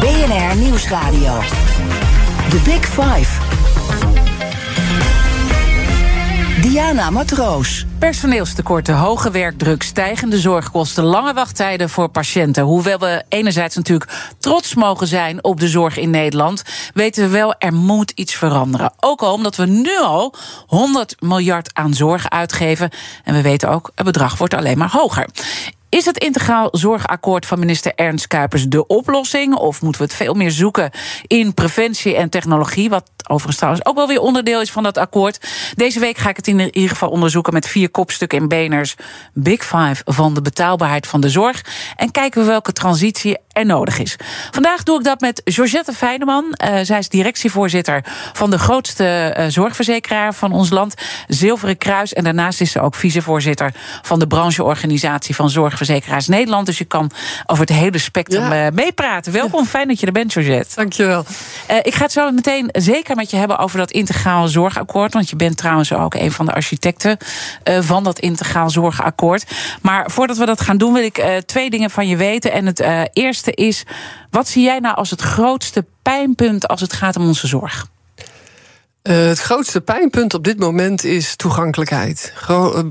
BNR Nieuwsradio. The Big Five. Diana Matroos. Personeelstekorten, hoge werkdruk, stijgende zorgkosten, lange wachttijden voor patiënten. Hoewel we enerzijds natuurlijk trots mogen zijn op de zorg in Nederland, weten we wel er moet iets veranderen. Ook al omdat we nu al 100 miljard aan zorg uitgeven. En we weten ook, het bedrag wordt alleen maar hoger. Is het integraal zorgakkoord van minister Ernst Kuipers de oplossing? Of moeten we het veel meer zoeken in preventie en technologie? Wat overigens trouwens ook wel weer onderdeel is van dat akkoord. Deze week ga ik het in ieder geval onderzoeken met vier kopstukken in Beners Big Five van de betaalbaarheid van de zorg. En kijken we welke transitie er nodig is. Vandaag doe ik dat met Georgette Feyneman. Uh, zij is directievoorzitter van de grootste uh, zorgverzekeraar van ons land, Zilveren Kruis. En daarnaast is ze ook vicevoorzitter van de brancheorganisatie van Zorgverzekeraars Nederland. Dus je kan over het hele spectrum ja. uh, meepraten. Welkom, ja. fijn dat je er bent, Georgette. Dankjewel. ik ga het zo meteen zeker met je hebben over dat integraal zorgakkoord. Want je bent trouwens ook een van de architecten van dat integraal zorgakkoord. Maar voordat we dat gaan doen, wil ik twee dingen van je weten. En het eerste is: wat zie jij nou als het grootste pijnpunt als het gaat om onze zorg? Uh, het grootste pijnpunt op dit moment is toegankelijkheid. Gro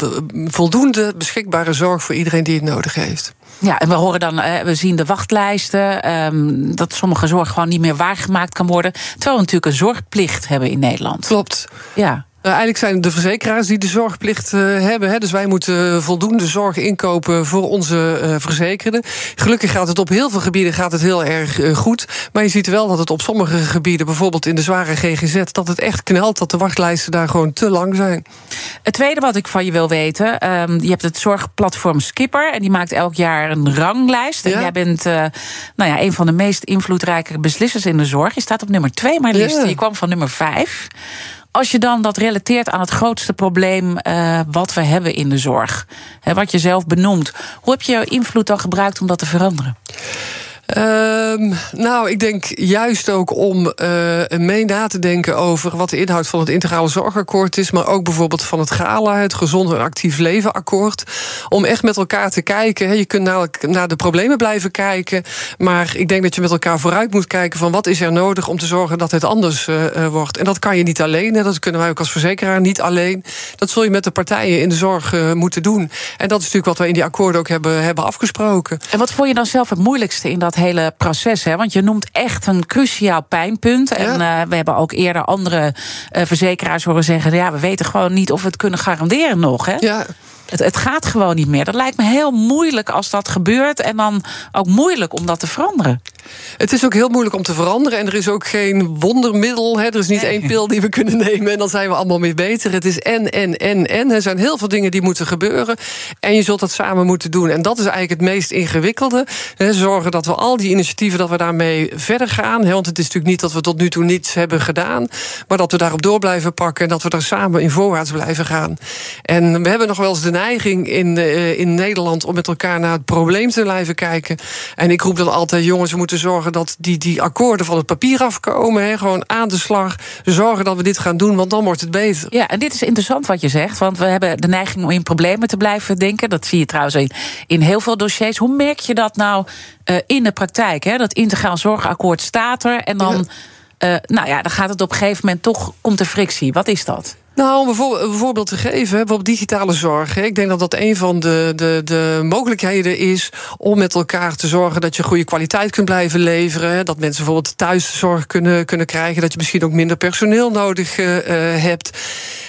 voldoende beschikbare zorg voor iedereen die het nodig heeft. Ja, en we horen dan, we zien de wachtlijsten, um, dat sommige zorg gewoon niet meer waargemaakt kan worden. Terwijl we natuurlijk een zorgplicht hebben in Nederland. Klopt. Ja. Uh, eigenlijk zijn het de verzekeraars die de zorgplicht uh, hebben. Hè. Dus wij moeten voldoende zorg inkopen voor onze uh, verzekerden. Gelukkig gaat het op heel veel gebieden gaat het heel erg goed. Maar je ziet wel dat het op sommige gebieden, bijvoorbeeld in de zware GGZ, dat het echt knelt, dat de wachtlijsten daar gewoon te lang zijn. Het tweede wat ik van je wil weten, um, je hebt het zorgplatform Skipper en die maakt elk jaar een ranglijst. Ja. En jij bent nou ja, een van de meest invloedrijke beslissers in de zorg. Je staat op nummer twee, maar liefst. Ja. Je kwam van nummer vijf. Als je dan dat relateert aan het grootste probleem uh, wat we hebben in de zorg, hè, wat je zelf benoemt, hoe heb je je invloed dan gebruikt om dat te veranderen? Um, nou, ik denk juist ook om uh, mee na te denken over wat de inhoud van het integrale zorgakkoord is, maar ook bijvoorbeeld van het GALA, het Gezond en Actief Leven Akkoord. Om echt met elkaar te kijken. Je kunt namelijk naar de problemen blijven kijken, maar ik denk dat je met elkaar vooruit moet kijken van wat is er nodig om te zorgen dat het anders uh, wordt. En dat kan je niet alleen, dat kunnen wij ook als verzekeraar niet alleen. Dat zul je met de partijen in de zorg moeten doen. En dat is natuurlijk wat we in die akkoorden ook hebben, hebben afgesproken. En wat vond je dan zelf het moeilijkste in dat hele proces. Hè? Want je noemt echt een cruciaal pijnpunt. Ja. En uh, we hebben ook eerder andere uh, verzekeraars horen zeggen: ja, we weten gewoon niet of we het kunnen garanderen nog. Hè? Ja. Het, het, gaat gewoon niet meer. Dat lijkt me heel moeilijk als dat gebeurt. En dan ook moeilijk om dat te veranderen. Het is ook heel moeilijk om te veranderen. En er is ook geen wondermiddel. Hè. Er is niet nee. één pil die we kunnen nemen. En dan zijn we allemaal weer beter. Het is en, en, en, en. Er zijn heel veel dingen die moeten gebeuren. En je zult dat samen moeten doen. En dat is eigenlijk het meest ingewikkelde. Hè. Zorgen dat we al die initiatieven, dat we daarmee verder gaan. Hè. Want het is natuurlijk niet dat we tot nu toe niets hebben gedaan. Maar dat we daarop door blijven pakken. En dat we daar samen in voorwaarts blijven gaan. En we hebben nog wel eens de neiging in, uh, in Nederland om met elkaar naar het probleem te blijven kijken. En ik roep dan altijd: jongens, we moeten zorgen dat die, die akkoorden van het papier afkomen. Hè, gewoon aan de slag. Zorgen dat we dit gaan doen, want dan wordt het beter. Ja, en dit is interessant wat je zegt. Want we hebben de neiging om in problemen te blijven denken. Dat zie je trouwens in, in heel veel dossiers. Hoe merk je dat nou uh, in de praktijk? Hè? Dat integraal zorgakkoord staat er. En dan, ja. uh, nou ja, dan gaat het op een gegeven moment toch, komt er frictie. Wat is dat? Nou, om een voorbeeld te geven, bijvoorbeeld digitale zorg. Ik denk dat dat een van de, de, de mogelijkheden is om met elkaar te zorgen dat je goede kwaliteit kunt blijven leveren. Dat mensen bijvoorbeeld thuiszorg kunnen, kunnen krijgen. Dat je misschien ook minder personeel nodig uh, hebt.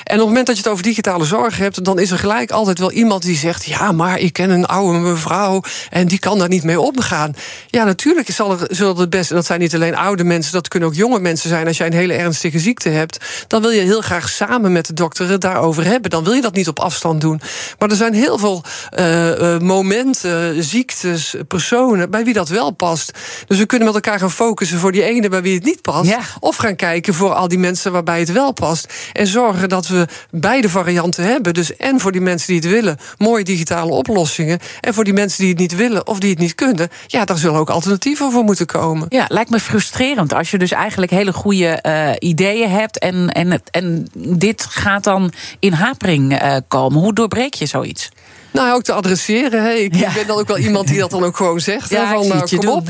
En op het moment dat je het over digitale zorg hebt, dan is er gelijk altijd wel iemand die zegt: Ja, maar ik ken een oude mevrouw en die kan daar niet mee omgaan. Ja, natuurlijk zal er, zullen het best, en dat zijn niet alleen oude mensen, dat kunnen ook jonge mensen zijn. Als jij een hele ernstige ziekte hebt, dan wil je heel graag samen met de dokter het daarover hebben. Dan wil je dat niet op afstand doen. Maar er zijn heel veel uh, momenten, ziektes, personen bij wie dat wel past. Dus we kunnen met elkaar gaan focussen voor die ene bij wie het niet past. Ja. Of gaan kijken voor al die mensen waarbij het wel past. En zorgen dat we beide varianten hebben. Dus en voor die mensen die het willen, mooie digitale oplossingen. En voor die mensen die het niet willen of die het niet kunnen, ja, daar zullen ook alternatieven voor moeten komen. Ja, lijkt me frustrerend als je dus eigenlijk hele goede uh, ideeën hebt en, en, en dit gaat dan in hapering uh, komen. Hoe doorbreek je zoiets? Nou, ook te adresseren. Hey. Ik ben dan ook wel iemand die dat dan ook gewoon zegt. Ja, van, nou, kom op.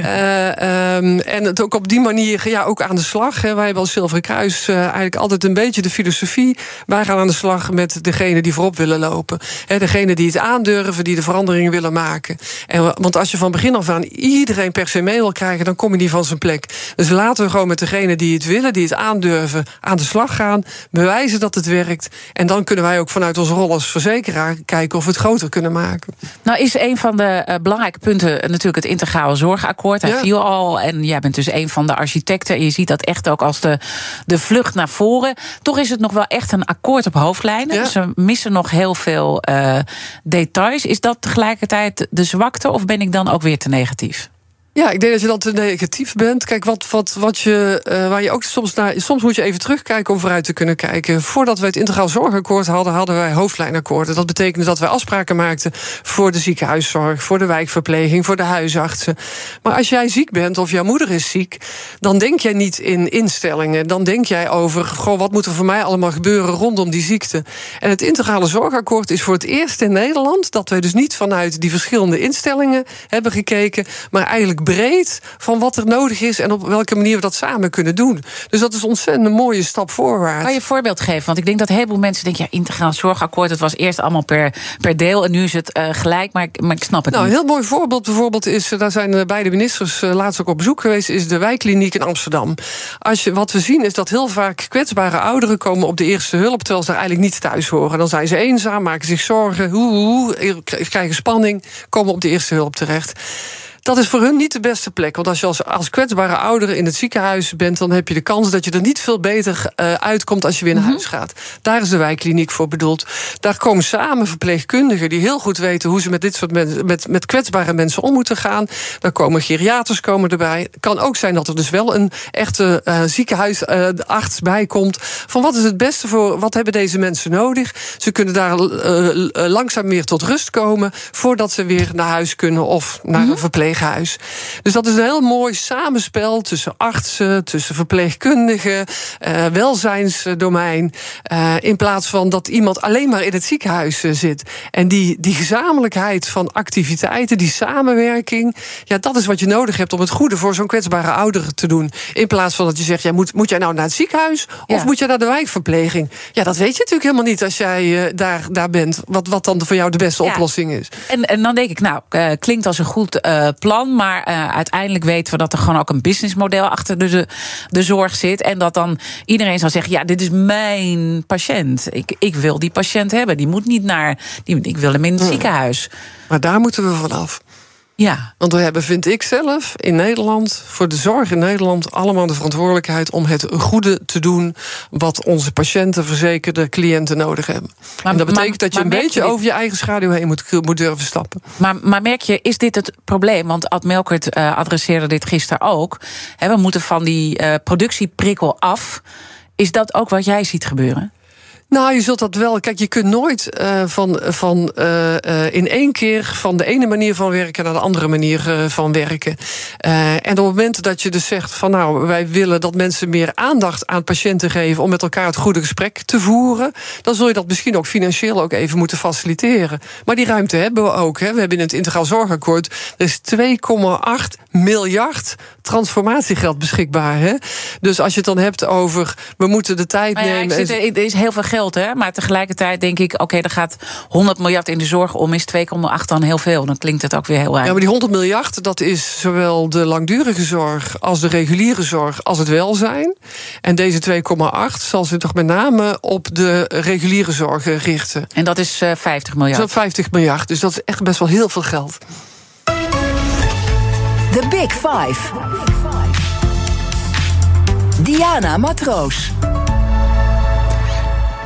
Uh, um, en het ook op die manier ja, ook aan de slag. Hè. Wij hebben als Zilveren Kruis uh, eigenlijk altijd een beetje de filosofie. Wij gaan aan de slag met degene die voorop willen lopen. Hè, degene die het aandurven, die de veranderingen willen maken. En, want als je van begin af aan iedereen per se mee wil krijgen... dan kom je niet van zijn plek. Dus laten we gewoon met degene die het willen, die het aandurven... aan de slag gaan, bewijzen dat het werkt. En dan kunnen wij ook vanuit onze rol als verzekeraar kijken... of of het groter kunnen maken. Nou is een van de uh, belangrijke punten natuurlijk het integrale zorgakkoord. Hij viel al en jij bent dus een van de architecten. En je ziet dat echt ook als de, de vlucht naar voren. Toch is het nog wel echt een akkoord op hoofdlijnen. Dus we missen nog heel veel uh, details. Is dat tegelijkertijd de zwakte of ben ik dan ook weer te negatief? Ja, ik denk dat je dan te negatief bent. Kijk, wat, wat, wat je, uh, waar je ook soms naar. Soms moet je even terugkijken om vooruit te kunnen kijken. Voordat we het integraal zorgakkoord hadden, hadden wij hoofdlijnakkoorden. Dat betekende dat wij afspraken maakten voor de ziekenhuiszorg, voor de wijkverpleging, voor de huisartsen. Maar als jij ziek bent of jouw moeder is ziek, dan denk jij niet in instellingen. Dan denk jij over, goh, wat moet er voor mij allemaal gebeuren rondom die ziekte. En het integrale zorgakkoord is voor het eerst in Nederland dat wij dus niet vanuit die verschillende instellingen hebben gekeken, maar eigenlijk breed van wat er nodig is en op welke manier we dat samen kunnen doen. Dus dat is ontzettend een mooie stap voorwaarts. Kan je een voorbeeld geven? Want ik denk dat een heleboel mensen denken: ja, integraal zorgakkoord, het was eerst allemaal per, per deel en nu is het uh, gelijk, maar ik, maar ik snap het nou, niet. Een heel mooi voorbeeld bijvoorbeeld is, daar zijn beide ministers uh, laatst ook op bezoek geweest, is de wijkkliniek in Amsterdam. Als je, wat we zien is dat heel vaak kwetsbare ouderen komen op de eerste hulp, terwijl ze daar eigenlijk niet thuis horen. Dan zijn ze eenzaam, maken zich zorgen, hoe, hoe, krijgen spanning, komen op de eerste hulp terecht. Dat is voor hun niet de beste plek. Want als je als, als kwetsbare ouder in het ziekenhuis bent, dan heb je de kans dat je er niet veel beter uh, uitkomt als je weer naar mhm. huis gaat. Daar is de wijkkliniek voor bedoeld. Daar komen samen verpleegkundigen die heel goed weten hoe ze met dit soort mensen, met, met kwetsbare mensen om moeten gaan. Daar komen geriaters komen erbij. Het kan ook zijn dat er dus wel een echte uh, ziekenhuisarts uh, bij komt. Van wat is het beste voor, wat hebben deze mensen nodig? Ze kunnen daar langzaam meer tot rust komen voordat ze weer naar huis kunnen of naar mhm. een verpleeg dus dat is een heel mooi samenspel tussen artsen, tussen verpleegkundigen, uh, welzijnsdomein. Uh, in plaats van dat iemand alleen maar in het ziekenhuis uh, zit. En die, die gezamenlijkheid van activiteiten, die samenwerking, ja, dat is wat je nodig hebt om het goede voor zo'n kwetsbare ouder te doen. In plaats van dat je zegt, ja, moet, moet jij nou naar het ziekenhuis of moet jij naar de wijkverpleging? Ja, dat weet je natuurlijk helemaal niet als jij daar, daar bent. Wat, wat dan voor jou de beste oplossing is. En, en dan denk ik, nou, klinkt als een goed plan. Maar uh, uiteindelijk weten we dat er gewoon ook een businessmodel achter de, de zorg zit. En dat dan iedereen zal zeggen: ja, dit is mijn patiënt. Ik, ik wil die patiënt hebben. Die moet niet naar. Die, ik wil hem in het hmm. ziekenhuis. Maar daar moeten we vanaf. Ja. Want we hebben, vind ik zelf, in Nederland, voor de zorg in Nederland, allemaal de verantwoordelijkheid om het goede te doen wat onze patiënten, verzekerde cliënten nodig hebben. Maar, en dat betekent dat je een beetje over je eigen schaduw heen moet, moet durven stappen. Maar, maar merk je, is dit het probleem? Want Ad Melkert uh, adresseerde dit gisteren ook. we moeten van die uh, productieprikkel af. Is dat ook wat jij ziet gebeuren? Nou, je zult dat wel. Kijk, je kunt nooit uh, van, van uh, uh, in één keer van de ene manier van werken naar de andere manier van werken. en op het moment dat je dus zegt van nou, wij willen dat mensen meer aandacht aan patiënten geven om met elkaar het goede gesprek te voeren, dan zul je dat misschien ook financieel ook even moeten faciliteren. Maar die ruimte hebben we ook. Hè. We hebben in het Integraal Zorgakkoord er is 2,8 miljard transformatiegeld beschikbaar. Hè. Dus als je het dan hebt over we moeten de tijd ja, nemen. Zit, er is heel veel geld Hè? Maar tegelijkertijd denk ik, oké, er gaat 100 miljard in de zorg om, is 2,8 dan heel veel. Dan klinkt het ook weer heel weinig. Ja, maar die 100 miljard, dat is zowel de langdurige zorg als de reguliere zorg als het welzijn. En deze 2,8 zal zich toch met name op de reguliere zorg richten. En dat is uh, eh, 50 miljard. Dat is 50 miljard, dus dat is echt best wel heel veel geld. The Big Five. Diana Matroos.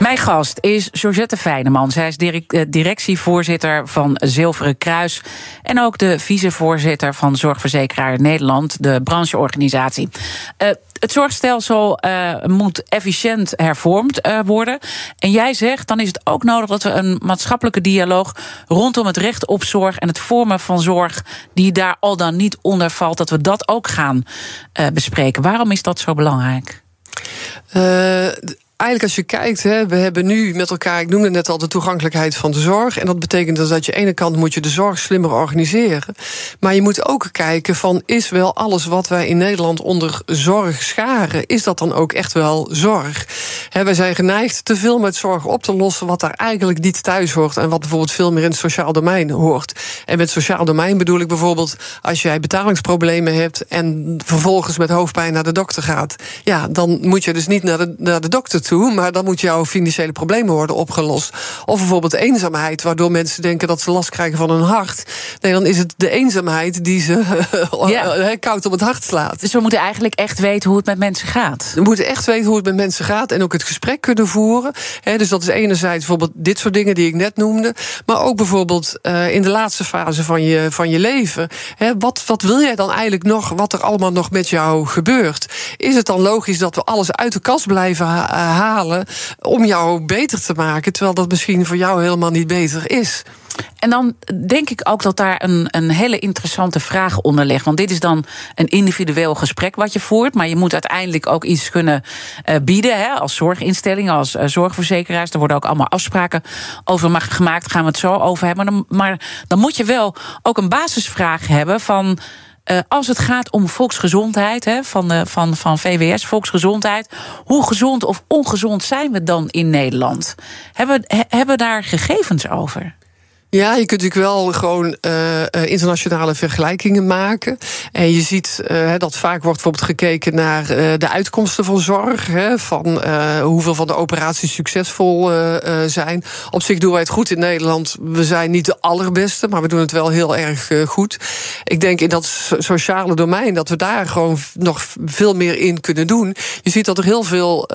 Mijn gast is Georgette Fijneman. Zij is direct, directievoorzitter van Zilveren Kruis. En ook de vicevoorzitter van Zorgverzekeraar Nederland, de brancheorganisatie. Uh, het zorgstelsel uh, moet efficiënt hervormd worden. En jij zegt, dan is het ook nodig dat we een maatschappelijke dialoog rondom het recht op zorg en het vormen van zorg die daar al dan niet onder valt, dat we dat ook gaan bespreken. Waarom is dat zo belangrijk? Eigenlijk als je kijkt, hè, we hebben nu met elkaar, ik noemde net al de toegankelijkheid van de zorg. En dat betekent dus dat je aan de ene kant moet je de zorg slimmer organiseren. Maar je moet ook kijken van is wel alles wat wij in Nederland onder zorg scharen, is dat dan ook echt wel zorg? He, wij zijn geneigd te veel met zorg op te lossen wat daar eigenlijk niet thuis hoort. En wat bijvoorbeeld veel meer in het sociaal domein hoort. En met sociaal domein bedoel ik bijvoorbeeld als jij betalingsproblemen hebt en vervolgens met hoofdpijn naar de dokter gaat. Ja, dan moet je dus niet naar de, naar de dokter toe, maar dan moet jouw financiële problemen worden opgelost. Of bijvoorbeeld eenzaamheid, waardoor mensen denken dat ze last krijgen van hun hart. Nee, dan is het de eenzaamheid die ze ja. koud op het hart slaat. Dus we moeten eigenlijk echt weten hoe het met mensen gaat. We moeten echt weten hoe het met mensen gaat en ook het gesprek kunnen voeren. dus dat is enerzijds bijvoorbeeld dit soort dingen die ik net noemde, maar ook bijvoorbeeld uh, in de laatste fase van je, van je leven. wat, wat wil jij dan eigenlijk nog, wat er allemaal nog met jou gebeurt? Is het dan logisch dat we alles uit de kast blijven halen om jou beter te maken, terwijl dat misschien voor jou helemaal niet beter is? En dan denk ik ook dat daar een, een hele interessante vraag onder ligt. Want dit is dan een individueel gesprek wat je voert. Maar je moet uiteindelijk ook iets kunnen uh, bieden. Hè, als zorginstelling, als uh, zorgverzekeraars. Er worden ook allemaal afspraken over gemaakt. Gaan we het zo over hebben. Maar dan moet je wel ook een basisvraag hebben van. Uh, als het gaat om volksgezondheid hè, van, de, van, van VWS, volksgezondheid, hoe gezond of ongezond zijn we dan in Nederland? Hebben, he, hebben we daar gegevens over? Ja, je kunt natuurlijk wel gewoon uh, internationale vergelijkingen maken. En je ziet uh, dat vaak wordt bijvoorbeeld gekeken naar de uitkomsten van zorg. Hè, van hoeveel van de operaties succesvol zijn. Op zich doen wij het goed in Nederland. We zijn niet de allerbeste, maar we doen het wel heel erg goed. Ik denk in dat sociale domein dat we daar gewoon nog veel meer in kunnen doen. Je ziet dat er heel veel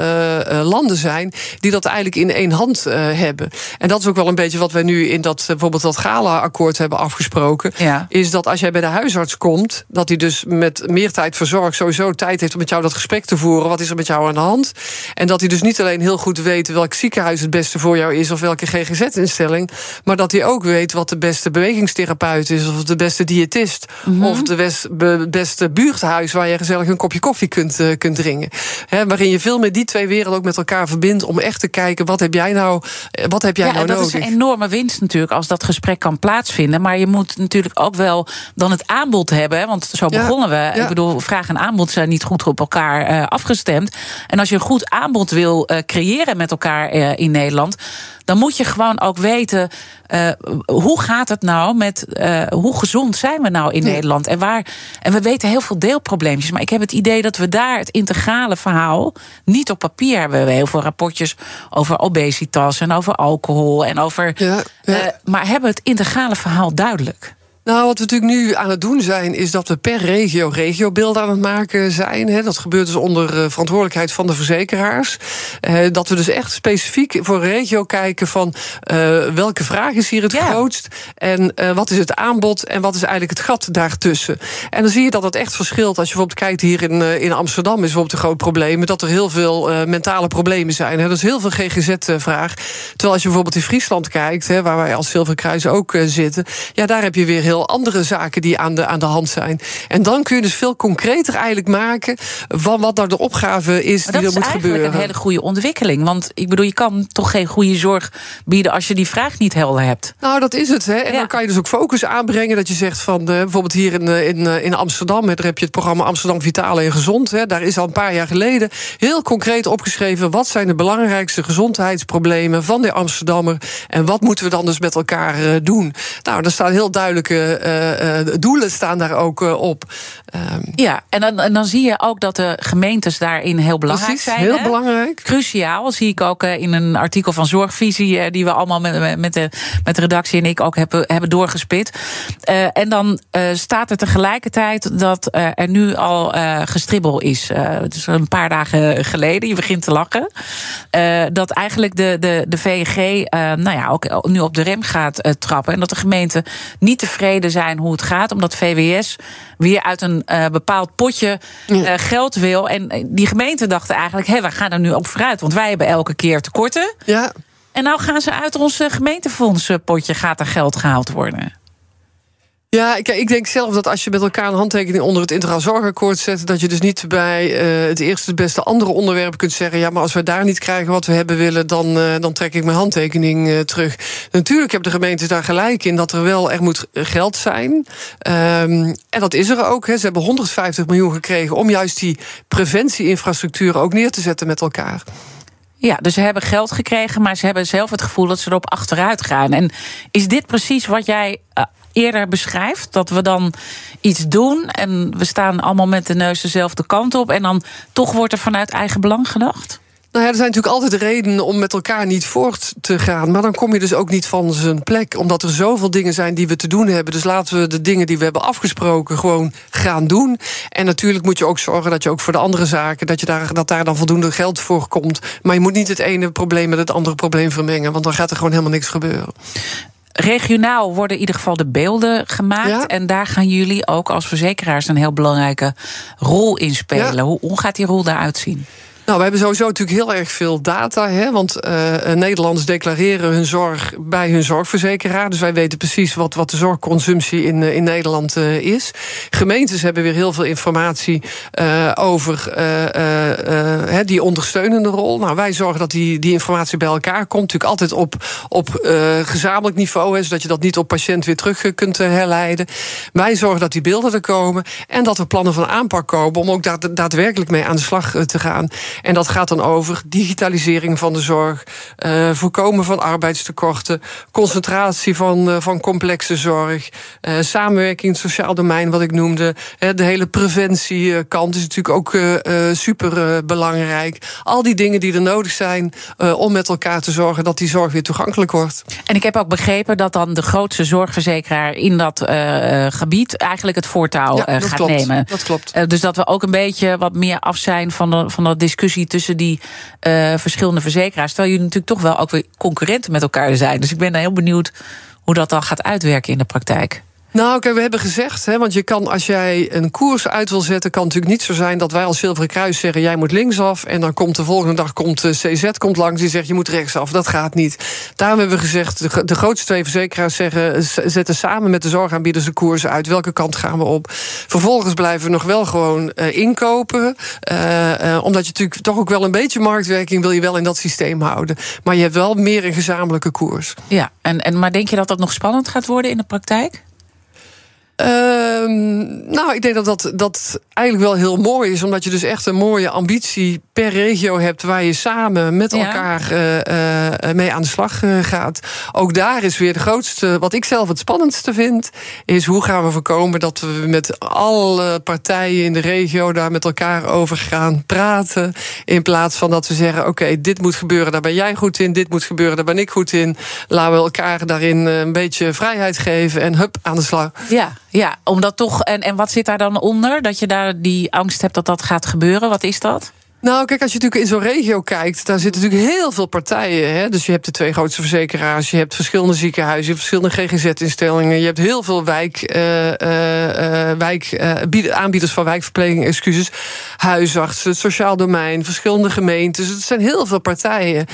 landen zijn die dat eigenlijk in één hand hebben. En dat is ook wel een beetje wat wij nu in dat bijvoorbeeld dat Gala-akkoord hebben afgesproken. Ja. Is dat als jij bij de huisarts komt, dat hij dus met meer tijd voor zorg sowieso tijd heeft om met jou dat gesprek te voeren. Wat is er met jou aan de hand? En dat hij dus niet alleen heel goed weet welk ziekenhuis het beste voor jou is of welke GGZ-instelling, maar dat hij ook weet wat de beste bewegingstherapeut is, of de beste diëtist, mm of de best, beste buurthuis waar je gezellig een kopje koffie kunt, uh, kunt drinken. He, waarin je veel meer die twee werelden ook met elkaar verbindt om echt te kijken wat heb jij nou, eh, wat heb jij ja, nou dat nodig? Dat is een enorme winst natuurlijk als dat gesprek kan plaatsvinden. Maar je moet natuurlijk ook wel dan het aanbod hebben. Want zo begonnen we. Ik bedoel, vraag en aanbod zijn niet goed op elkaar uh, afgestemd. En als je een goed aanbod wil uh, creëren met elkaar uh, in Nederland dan moet je gewoon ook weten uh, hoe gaat het nou met uh, hoe gezond zijn we nou in Nederland en waar en we weten heel veel deelprobleempjes, maar ik heb het idee dat we daar het integrale verhaal niet op papier hebben. We hebben heel veel rapportjes over obesitas en over alcohol en over, ja, ja. Uh, maar hebben het integrale verhaal duidelijk. Nou, wat we natuurlijk nu aan het doen zijn, is dat we per regio regiobeelden aan het maken zijn. Dat gebeurt dus onder uh, verantwoordelijkheid van de verzekeraars. Uh, dat we dus echt specifiek voor een regio kijken van uh, welke vraag is hier het ja. grootst en wat is het aanbod en wat is eigenlijk het gat daartussen. En dan zie je dat het echt verschilt. Als je bijvoorbeeld kijkt hier in, in Amsterdam is bijvoorbeeld een groot probleem dat er heel veel mentale problemen zijn. Hè. Dat is heel veel GGZ-vraag. Terwijl als je bijvoorbeeld in Friesland kijkt, hè, waar wij als Zilverkruis ook zitten, ja, daar heb je weer heel heel andere zaken die aan de, aan de hand zijn. En dan kun je dus veel concreter eigenlijk maken van wat nou de opgave is maar die er moet gebeuren. Dat is een hele goede ontwikkeling. Want ik bedoel, je kan toch geen goede zorg bieden als je die vraag niet helder hebt. Nou, dat is het. Hè. En ja. dan kan je dus ook focus aanbrengen. Dat je zegt van uh, bijvoorbeeld hier in, in, uh, in Amsterdam, daar heb je het programma Amsterdam Vitale en Gezond. Hè. Daar is al een paar jaar geleden heel concreet opgeschreven wat zijn de belangrijkste gezondheidsproblemen van de Amsterdammer. En wat moeten we dan dus met elkaar uh, doen? Nou, daar staan heel duidelijke uh, doelen staan daar ook op. Um, ja, en dan, en dan zie je ook dat de gemeentes daarin heel belangrijk precies, zijn. Heel belangrijk. Cruciaal, zie ik ook in een artikel van Zorgvisie, die we allemaal met, met, de, met de redactie en ik ook hebben, hebben doorgespit. en dan staat er tegelijkertijd dat er nu al gestribbel is. dus een paar dagen geleden, je begint te lachen. dat eigenlijk de, de, de VNG nou ja, ook nu op de rem gaat trappen. En dat de gemeenten niet tevreden zijn hoe het gaat, omdat VWS weer uit een uh, bepaald potje uh, geld wil. En die gemeenten dachten eigenlijk: hé, we gaan er nu op vooruit, want wij hebben elke keer tekorten. Ja. En nou gaan ze uit ons gemeentefondspotje gaat er geld gehaald worden. Ja, ik, ik denk zelf dat als je met elkaar een handtekening onder het integraal zorgakkoord zet, dat je dus niet bij uh, het eerste het beste andere onderwerp kunt zeggen: ja, maar als we daar niet krijgen wat we hebben willen, dan, uh, dan trek ik mijn handtekening uh, terug. Natuurlijk hebben de gemeentes daar gelijk in dat er wel er moet geld zijn. Um, en dat is er ook. Ze hebben 150 miljoen gekregen om juist die preventieinfrastructuur ook neer te zetten met elkaar. Ja, dus ze hebben geld gekregen, maar ze hebben zelf het gevoel dat ze erop achteruit gaan. En is dit precies wat jij eerder beschrijft. Dat we dan iets doen en we staan allemaal met de neus dezelfde kant op. En dan toch wordt er vanuit eigen belang gedacht? Nou ja, er zijn natuurlijk altijd redenen om met elkaar niet voort te gaan. Maar dan kom je dus ook niet van zijn plek. Omdat er zoveel dingen zijn die we te doen hebben. Dus laten we de dingen die we hebben afgesproken gewoon gaan doen. En natuurlijk moet je ook zorgen dat je ook voor de andere zaken. dat, je daar, dat daar dan voldoende geld voor komt. Maar je moet niet het ene probleem met het andere probleem vermengen. Want dan gaat er gewoon helemaal niks gebeuren. Regionaal worden in ieder geval de beelden gemaakt. En daar gaan jullie ook als verzekeraars een heel belangrijke rol in spelen. Hoe, hoe gaat die rol daaruit zien? Nou, we hebben sowieso natuurlijk heel erg veel data. Hè, want uh, Nederlanders declareren hun zorg bij hun zorgverzekeraar. Dus wij weten precies wat, wat de zorgconsumptie in, uh, in Nederland is. Gemeentes hebben weer heel veel informatie over die ondersteunende rol. Nou, wij zorgen dat die, die informatie bij elkaar komt. Natuurlijk altijd op, op gezamenlijk niveau. Hè, zodat je dat niet op patiënt weer terug kunt herleiden. Wij zorgen dat die beelden er komen. En dat er plannen van aanpak komen om ook daad, daadwerkelijk mee aan de slag te gaan. En dat gaat dan over digitalisering van de zorg, uh, voorkomen van arbeidstekorten, concentratie van, uh, van complexe zorg, uh, samenwerking in het sociaal domein, wat ik noemde. de hele preventiekant is natuurlijk ook super belangrijk. Al die dingen die er nodig zijn om met elkaar te zorgen dat die zorg weer toegankelijk wordt. En ik heb ook begrepen dat dan de grootste zorgverzekeraar in dat gebied eigenlijk het voortouw ja, gaat klopt. nemen. Dat klopt. dus dat we ook een beetje wat meer af zijn van, de, van dat discussie tussen die uh, verschillende verzekeraars. Terwijl jullie natuurlijk toch wel ook weer concurrenten met elkaar zijn. Dus ik ben heel benieuwd hoe dat dan gaat uitwerken in de praktijk. Nou, oké, we hebben gezegd, hè, want je kan als jij een koers uit wil zetten, kan het natuurlijk niet zo zijn dat wij als Zilveren Kruis zeggen: jij moet linksaf. En dan komt de volgende dag komt de CZ komt langs die zegt: je moet rechtsaf. Dat gaat niet. Daarom hebben we gezegd: de, grootste twee verzekeraars zeggen: zetten samen met de zorgaanbieders de koers uit. Welke kant gaan we op? Vervolgens blijven we nog wel gewoon uh, inkopen, omdat je natuurlijk toch ook wel een beetje marktwerking wil je wel in dat systeem houden. Maar je hebt wel meer een gezamenlijke koers. Ja, en, en maar denk je dat dat nog spannend gaat worden in de praktijk? Um, nou, ik denk dat, dat dat eigenlijk wel heel mooi is. Omdat je dus echt een mooie ambitie per regio hebt. waar je samen met elkaar ja. uh, uh, mee aan de slag uh, gaat. Ook daar is weer de grootste. wat ik zelf het spannendste vind. is hoe gaan we voorkomen dat we met alle partijen in de regio. daar met elkaar over gaan praten. In plaats van dat we zeggen: oké, okay, dit moet gebeuren, daar ben jij goed in. Dit moet gebeuren, daar ben ik goed in. Laten we elkaar daarin een beetje vrijheid geven. en hup, aan de slag. Ja. Ja, omdat toch. En, en wat zit daar dan onder? Dat je daar die angst hebt dat dat gaat gebeuren? Wat is dat? Nou, kijk, als je natuurlijk in zo'n regio kijkt, daar zitten natuurlijk heel veel partijen. Hè? Dus je hebt de twee grootste verzekeraars, je hebt verschillende ziekenhuizen, je hebt verschillende GGZ-instellingen, je hebt heel veel wijk, uh, uh, wijk, aanbieders van wijkverpleging, excuses, huisartsen, het sociaal domein, verschillende gemeentes. Het zijn heel veel partijen.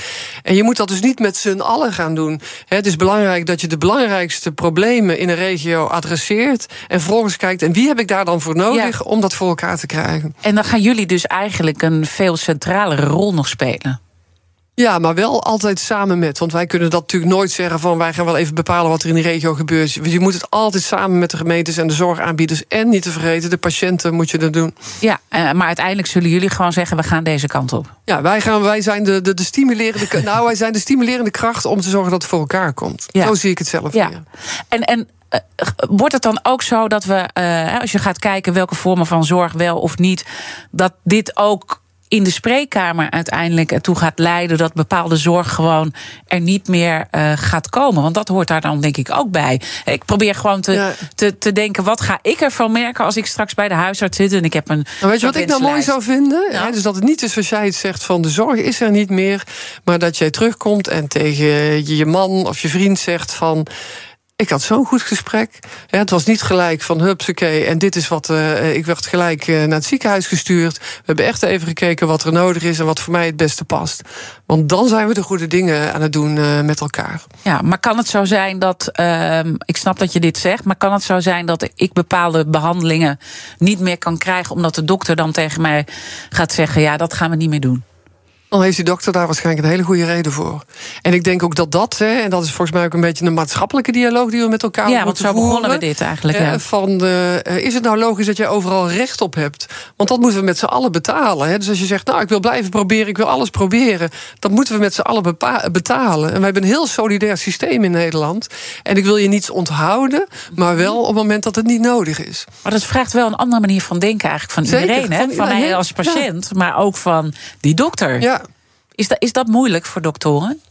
En je moet dat dus niet met z'n allen gaan doen. Het is belangrijk dat je de belangrijkste problemen in een regio adresseert en vervolgens kijkt, en wie heb ik daar dan voor nodig ja. om dat voor elkaar te krijgen? En dan gaan jullie dus eigenlijk een veel centralere rol nog spelen. Ja, maar wel altijd samen met. Want wij kunnen dat natuurlijk nooit zeggen van wij gaan wel even bepalen wat er in die regio gebeurt. Je moet het altijd samen met de gemeentes en de zorgaanbieders. En niet te vergeten, de patiënten moet je dat doen. Ja, maar uiteindelijk zullen jullie gewoon zeggen: we gaan deze kant op. Ja, wij, gaan, wij zijn de, de, de stimulerende. nou, wij zijn de stimulerende kracht om te zorgen dat het voor elkaar komt. Ja. Zo zie ik het zelf. Ja. En, en eh, wordt het dan ook zo dat we, eh, als je gaat kijken welke vormen van zorg wel of niet, dat dit ook in de spreekkamer uiteindelijk ertoe gaat leiden dat bepaalde zorg gewoon er niet meer uh, gaat komen. Want dat hoort daar dan denk ik ook bij. Ik probeer gewoon te, ja. te, te denken, wat ga ik ervan merken als ik straks bij de huisarts zit en ik heb een. Nou, weet je wat ik nou mooi zou vinden? Ja. Dus dat het niet is zoals jij het zegt van de zorg is er niet meer, maar dat jij terugkomt en tegen je man of je vriend zegt van ik had zo'n goed gesprek. Het was niet gelijk van hupsakee en dit is wat... Uh, ik werd gelijk uh, naar het ziekenhuis gestuurd. We hebben echt even gekeken wat er nodig is... en wat voor mij het beste past. Want dan zijn we de goede dingen aan het doen uh, met elkaar. Ja, maar kan het zo zijn dat... Ehm, ik snap dat je dit zegt... maar kan het zo zijn dat ik bepaalde behandelingen... niet meer kan krijgen... omdat de dokter dan tegen mij gaat zeggen... ja, dat gaan we niet meer doen? Dan heeft die dokter daar waarschijnlijk een hele goede reden voor. En ik denk ook dat dat, hè, en dat is volgens mij ook een beetje een maatschappelijke dialoog die we met elkaar ja, moeten voeren. Ja, want zo begonnen we dit eigenlijk. Eh, ja. Van, uh, is het nou logisch dat je overal recht op hebt? Want dat moeten we met z'n allen betalen. Hè. Dus als je zegt, nou, ik wil blijven proberen, ik wil alles proberen, dat moeten we met z'n allen betalen. En wij hebben een heel solidair systeem in Nederland. En ik wil je niets onthouden, maar wel op het moment dat het niet nodig is. Maar dat vraagt wel een andere manier van denken eigenlijk van Zeker, iedereen, hè? van Van mij iedereen, als patiënt, maar ook van die dokter. Ja. Is dat, is dat moeilijk voor doktoren?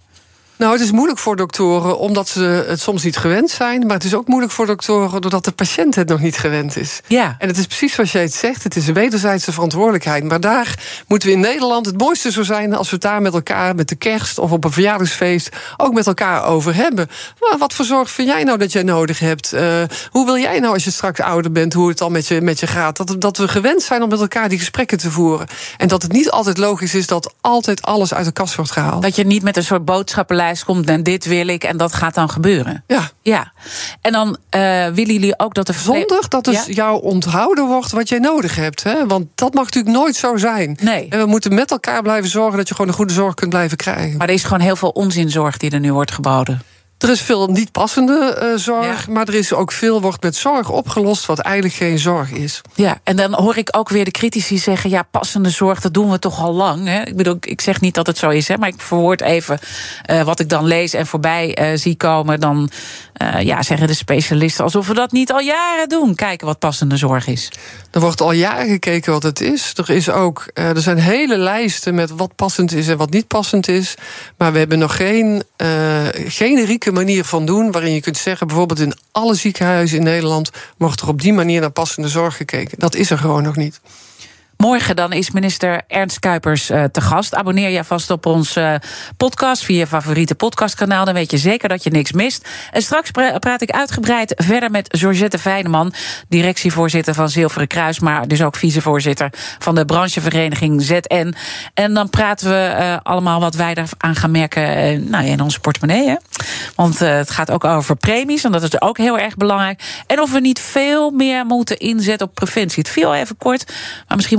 Nou, het is moeilijk voor doktoren omdat ze het soms niet gewend zijn. Maar het is ook moeilijk voor doktoren doordat de patiënt het nog niet gewend is. Ja. En het is precies zoals jij het zegt. Het is een wederzijdse verantwoordelijkheid. Maar daar moeten we in Nederland het mooiste zo zijn als we het daar met elkaar, met de kerst of op een verjaardagsfeest, ook met elkaar over hebben. Maar wat voor zorg vind jij nou dat jij nodig hebt? Uh, hoe wil jij nou als je straks ouder bent, hoe het dan met je, met je gaat? Dat, dat we gewend zijn om met elkaar die gesprekken te voeren. En dat het niet altijd logisch is dat altijd alles uit de kast wordt gehaald. Dat je niet met een soort boodschappenlijst komt en dit wil ik en dat gaat dan gebeuren. Ja. Ja. En dan uh, willen jullie ook dat de Zonder dat dus ja? jou onthouden wordt wat jij nodig hebt. Hè? Want dat mag natuurlijk nooit zo zijn. Nee. En we moeten met elkaar blijven zorgen dat je gewoon een goede zorg kunt blijven krijgen. Maar er is gewoon heel veel onzinzorg die er nu wordt geboden. Er is veel niet passende uh, zorg, ja. maar er is ook veel wordt met zorg opgelost wat eigenlijk geen zorg is. Ja, en dan hoor ik ook weer de critici zeggen: ja, passende zorg, dat doen we toch al lang. Hè? Ik bedoel, ik zeg niet dat het zo is, hè, maar ik verwoord even uh, wat ik dan lees en voorbij uh, zie komen. Dan ja, zeggen de specialisten alsof we dat niet al jaren doen. Kijken wat passende zorg is. Er wordt al jaren gekeken wat het is. Er, is ook, er zijn hele lijsten met wat passend is en wat niet passend is. Maar we hebben nog geen generieke manier van doen. waarin je kunt zeggen, bijvoorbeeld in alle ziekenhuizen in Nederland. wordt er op die manier naar passende zorg gekeken. Dat is er gewoon nog niet. Morgen dan is minister Ernst Kuipers uh, te gast. Abonneer je vast op ons uh, podcast via je favoriete podcastkanaal. Dan weet je zeker dat je niks mist. En straks pra praat ik uitgebreid verder met Georgette Fijneman, directievoorzitter van Zilveren Kruis, maar dus ook vicevoorzitter van de branchevereniging ZN. En dan praten we uh, allemaal wat wij eraan gaan merken nou in onze portemonnee. Want het gaat ook over premies, en dat is ook heel erg belangrijk. En of we niet veel meer moeten inzetten op preventie. Het viel even kort, maar misschien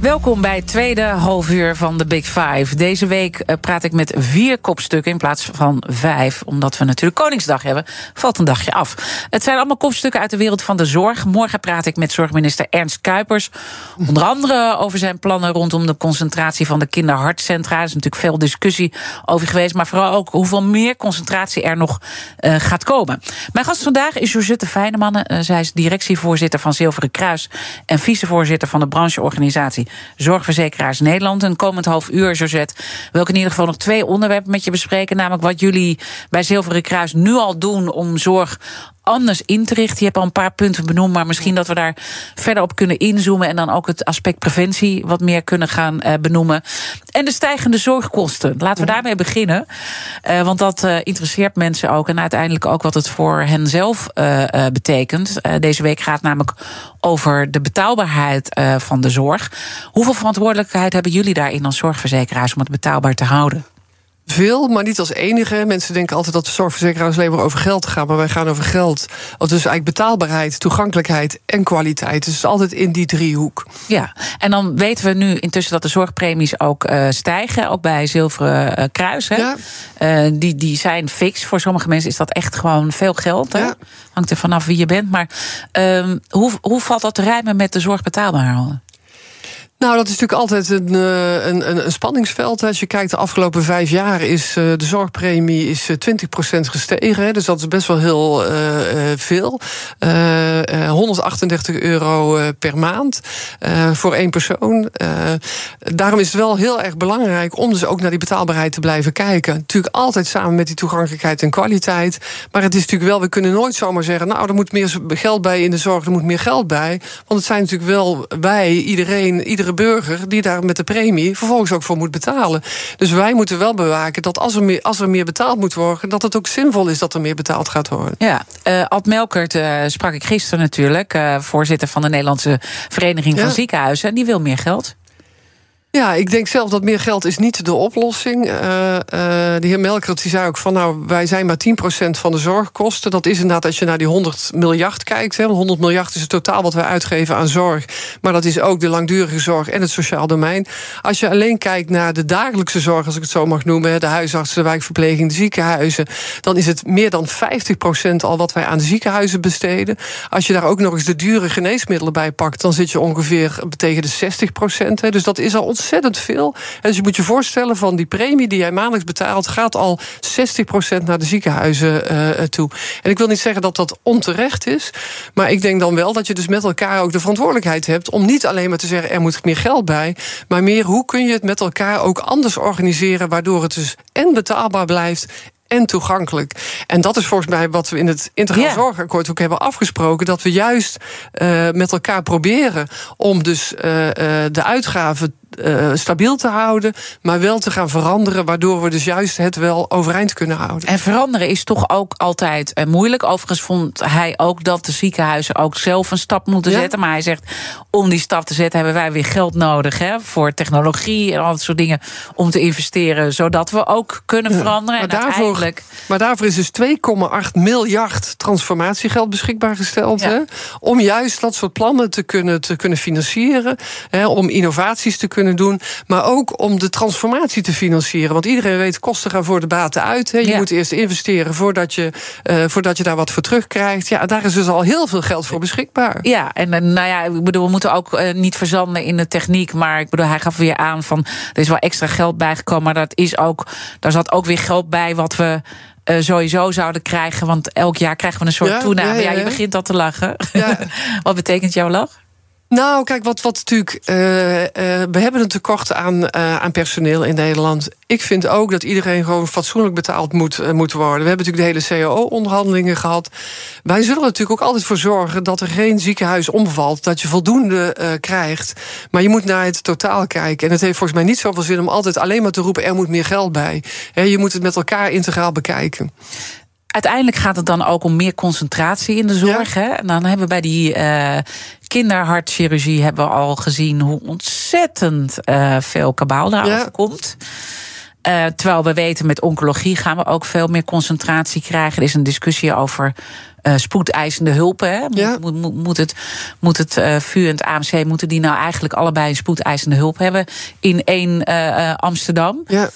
Welkom bij het tweede halfuur van de Big Five. Deze week uh, praat ik met vier kopstukken in plaats van vijf. Omdat we natuurlijk Koningsdag hebben, valt een dagje af. Het zijn allemaal kopstukken uit de wereld van de zorg. Morgen praat ik met zorgminister Ernst Kuipers. Onder andere over zijn plannen rondom de concentratie van de kinderhartcentra. Er is natuurlijk veel discussie over geweest. Maar vooral ook hoeveel meer concentratie er nog uh, gaat komen. Mijn gast vandaag is Josette Fijneman. Uh, zij is directievoorzitter van Zilveren Kruis. En vicevoorzitter van de brancheorganisatie Zorgverzekeraars Nederland. Een komend half uur, Josette, wil ik in ieder geval nog twee onderwerpen met je bespreken. Namelijk wat jullie bij Zilveren Kruis nu al doen om zorg anders in te richten. Je hebt al een paar punten benoemd, maar misschien dat we daar verder op kunnen inzoomen en dan ook het aspect preventie wat meer kunnen gaan uh, benoemen. En de stijgende zorgkosten. Laten we daarmee beginnen, uh, want dat uh, interesseert mensen ook en uiteindelijk ook wat het voor hen zelf betekent. deze week gaat namelijk over de betaalbaarheid van de zorg. Hoeveel verantwoordelijkheid hebben jullie daarin als zorgverzekeraars om het betaalbaar te houden? Veel, maar niet als enige. Mensen denken altijd dat de zorgverzekeraars alleen maar over geld gaan. Maar wij gaan over geld. Dus eigenlijk betaalbaarheid, toegankelijkheid en kwaliteit. Dus het is altijd in die driehoek. Ja, en dan weten we nu intussen dat de zorgpremies ook uh, stijgen. Ook bij Zilveren uh, Kruis. Hè? Ja. Uh, die, die zijn fix. Voor sommige mensen is dat echt gewoon veel geld. Hè? Ja. Hangt er vanaf wie je bent. Maar um, hoe, hoe valt dat te rijmen met de zorg betaalbaar houden? Nou, dat is natuurlijk altijd een, een, een, een spanningsveld. Als je kijkt, de afgelopen vijf jaar is de zorgpremie is 20% gestegen. Dus dat is best wel heel veel. Uh, 138 euro per maand voor één persoon. daarom is het wel heel erg belangrijk om dus ook naar die betaalbaarheid te blijven kijken. Natuurlijk altijd samen met die toegankelijkheid en kwaliteit. Maar het is natuurlijk wel, we kunnen nooit zomaar zeggen... nou, er moet meer geld bij in de zorg, er moet meer geld bij. Want het zijn natuurlijk wel wij, iedereen, iedere burger die daar met de premie vervolgens ook voor moet betalen. Dus wij moeten wel bewaken dat als er meer, als er meer betaald moet worden, dat het ook zinvol is dat er meer betaald gaat worden. Ja, uh, Ad Melkert uh, sprak ik gisteren natuurlijk, uh, voorzitter van de Nederlandse Vereniging ja. van Ziekenhuizen. En die wil meer geld. Ja, ik denk zelf dat meer geld is niet de oplossing. Uh, uh, de heer Melkert die zei ook van... nou, wij zijn maar 10% van de zorgkosten. Dat is inderdaad als je naar die 100 miljard kijkt. Hè, 100 miljard is het totaal wat wij uitgeven aan zorg. Maar dat is ook de langdurige zorg en het sociaal domein. Als je alleen kijkt naar de dagelijkse zorg, als ik het zo mag noemen... de huisartsen, de wijkverpleging, de ziekenhuizen... dan is het meer dan 50% al wat wij aan de ziekenhuizen besteden. Als je daar ook nog eens de dure geneesmiddelen bij pakt... dan zit je ongeveer tegen de 60%. Hè, dus dat is al ontzettend veel. En dus je moet je voorstellen van die premie die jij maandelijks betaalt, gaat al 60% naar de ziekenhuizen uh, toe. En ik wil niet zeggen dat dat onterecht is, maar ik denk dan wel dat je dus met elkaar ook de verantwoordelijkheid hebt om niet alleen maar te zeggen er moet meer geld bij, maar meer hoe kun je het met elkaar ook anders organiseren, waardoor het dus en betaalbaar blijft en toegankelijk. En dat is volgens mij wat we in het Integraal yeah. Zorgakkoord ook hebben afgesproken. Dat we juist uh, met elkaar proberen om dus uh, uh, de uitgaven uh, stabiel te houden, maar wel te gaan veranderen, waardoor we dus juist het wel overeind kunnen houden. En veranderen is toch ook altijd uh, moeilijk. Overigens vond hij ook dat de ziekenhuizen ook zelf een stap moeten ja. zetten. Maar hij zegt, om die stap te zetten hebben wij weer geld nodig hè, voor technologie en al dat soort dingen om te investeren, zodat we ook kunnen veranderen. Maar, en daarvoor, uiteindelijk... maar daarvoor is dus 2,8 miljard transformatiegeld beschikbaar gesteld. Hè, om juist dat soort plannen te kunnen, te kunnen financieren, hè, om innovaties te kunnen doen. Maar ook om de transformatie te financieren. Want iedereen weet, kosten gaan voor de baten uit. Hè. Je ja. moet eerst investeren voordat je, uh, voordat je daar wat voor terugkrijgt. Ja, daar is dus al heel veel geld voor beschikbaar. Ja, en nou ja, ik bedoel, we moeten ook uh, niet verzanden in de techniek. Maar ik bedoel, hij gaf weer aan van er is wel extra geld bijgekomen. Maar dat is ook, daar zat ook weer geld bij wat we uh, sowieso zouden krijgen. Want elk jaar krijgen we een soort ja, toename. Ja, ja, ja, je begint al te lachen. wat betekent jouw lach? Nou, kijk, wat, wat natuurlijk. Uh, uh, we hebben een tekort aan, uh, aan personeel in Nederland. Ik vind ook dat iedereen gewoon fatsoenlijk betaald moet, moet worden. We hebben natuurlijk de hele CAO-onderhandelingen gehad. Wij zullen er natuurlijk ook altijd voor zorgen dat er geen ziekenhuis omvalt. Dat je voldoende krijgt. Maar je moet naar het totaal kijken. En het heeft volgens mij niet zoveel zin om altijd alleen maar te roepen: er moet meer geld bij. He, je moet het met elkaar integraal bekijken uiteindelijk gaat het dan ook om meer concentratie in de zorg. Ja. Hè? En dan hebben we bij die uh, kinderhartchirurgie hebben we al gezien hoe ontzettend uh, veel kabaal daarover ja. komt. Uh, terwijl we weten met oncologie gaan we ook veel meer concentratie krijgen. Er is een discussie over uh, spoedeisende hulp. Hè? Moet, ja. moet, moet, moet, het, moet het uh, VU en het AMC moeten die nou eigenlijk allebei een spoedeisende hulp hebben in één Amsterdam? Ja.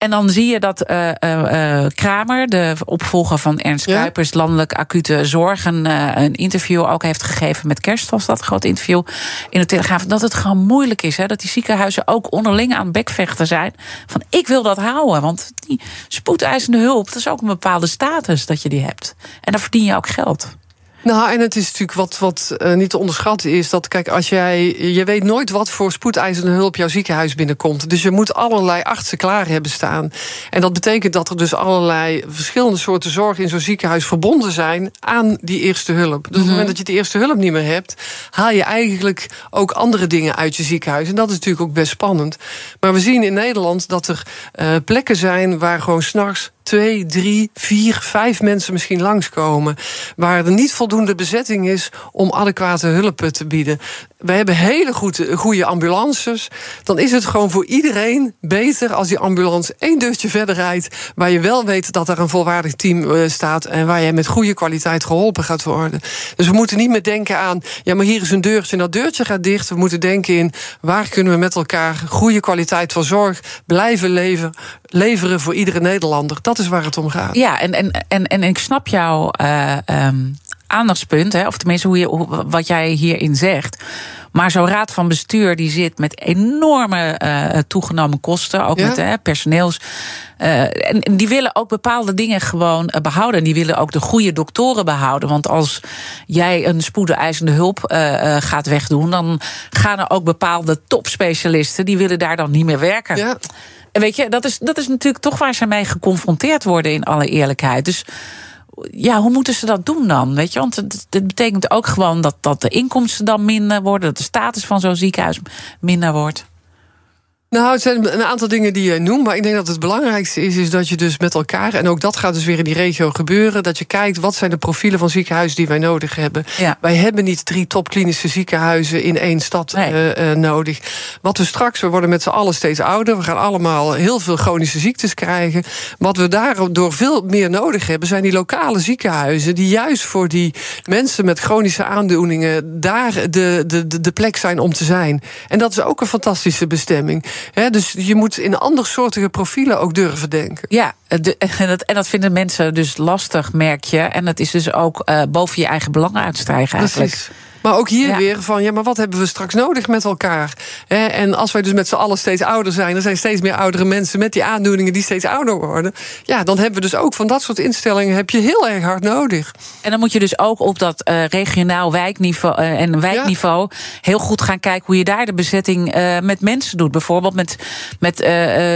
En dan zie je dat uh, uh, Kramer, de opvolger van Ernst ja. Kuipers, landelijk acute zorg, een, uh, een, interview ook heeft gegeven met Kerst, was dat een groot interview in de Telegraaf. Dat het gewoon moeilijk is, hè, dat die ziekenhuizen ook onderling aan het bekvechten zijn. Van ik wil dat houden, want die spoedeisende hulp, dat is ook een bepaalde status dat je die hebt. En dan verdien je ook geld. Nou, en het is natuurlijk wat, wat uh, niet te onderschatten is dat, kijk, als jij. Je weet nooit wat voor spoedeisende hulp jouw ziekenhuis binnenkomt. Dus je moet allerlei artsen klaar hebben staan. En dat betekent dat er dus allerlei verschillende soorten zorg in zo'n ziekenhuis verbonden zijn aan die eerste hulp. Dus op het moment dat je die eerste hulp niet meer hebt, haal je eigenlijk ook andere dingen uit je ziekenhuis. En dat is natuurlijk ook best spannend. Maar we zien in Nederland dat er uh, plekken zijn waar gewoon s'nachts twee, drie, vier, vijf mensen misschien langskomen. Waar er niet voldoende bezetting is om adequate hulp te bieden. We hebben hele goede, goede ambulances. Dan is het gewoon voor iedereen beter als die ambulance één deurtje verder rijdt. Waar je wel weet dat er een volwaardig team eh, staat. En waar je met goede kwaliteit geholpen gaat worden. Dus we moeten niet meer denken aan. Ja, maar hier is een deurtje en dat deurtje gaat dicht. We moeten denken in waar kunnen we met elkaar goede kwaliteit van zorg blijven leven, leveren voor iedere Nederlander. Dat is waar het om gaat. Ja, en, en, en, en ik snap jouw uh, um, aandachtspunt, hè, of tenminste hoe je, hoe, wat jij hierin zegt. Maar zo'n raad van bestuur die zit met enorme uh, toegenomen kosten, ook ja. met hè, personeels. Uh, en, en, die willen ook bepaalde dingen gewoon uh, behouden. En die willen ook de goede doktoren behouden. Want als jij een spoedeisende hulp gaat wegdoen, dan gaan er ook bepaalde topspecialisten die willen daar dan niet meer werken. Ja. Weet je, dat is, dat is natuurlijk toch waar ze mee geconfronteerd worden, in alle eerlijkheid. Dus ja, hoe moeten ze dat doen dan? Weet je, want het, betekent ook gewoon dat, dat de inkomsten dan minder worden, dat de status van zo'n ziekenhuis minder wordt. Nou, het zijn een aantal dingen die je noemt. Maar ik denk dat het belangrijkste is, is dat je dus met elkaar... en ook dat gaat dus weer in die regio gebeuren... dat je kijkt, wat zijn de profielen van ziekenhuizen die wij nodig hebben. Ja. Wij hebben niet drie topklinische ziekenhuizen in één stad nee. uh, uh, nodig. Wat we straks, we worden met z'n allen steeds ouder. We gaan allemaal heel veel chronische ziektes krijgen. Wat we daardoor veel meer nodig hebben... zijn die lokale ziekenhuizen... die juist voor die mensen met chronische aandoeningen... daar de, de, de plek zijn om te zijn. En dat is ook een fantastische bestemming. He, dus je moet in andersoortige profielen ook durven denken. Ja, de, en, dat, en dat vinden mensen dus lastig, merk je. En dat is dus ook uh, boven je eigen belangen uitstijgen eigenlijk. Precies. Maar ook hier ja. weer van, ja, maar wat hebben we straks nodig met elkaar? He, en als wij dus met z'n allen steeds ouder zijn... er zijn steeds meer oudere mensen met die aandoeningen die steeds ouder worden... ja, dan hebben we dus ook van dat soort instellingen... heb je heel erg hard nodig. En dan moet je dus ook op dat uh, regionaal wijkniveau uh, en wijkniveau... Ja. heel goed gaan kijken hoe je daar de bezetting uh, met mensen doet. Bijvoorbeeld met, met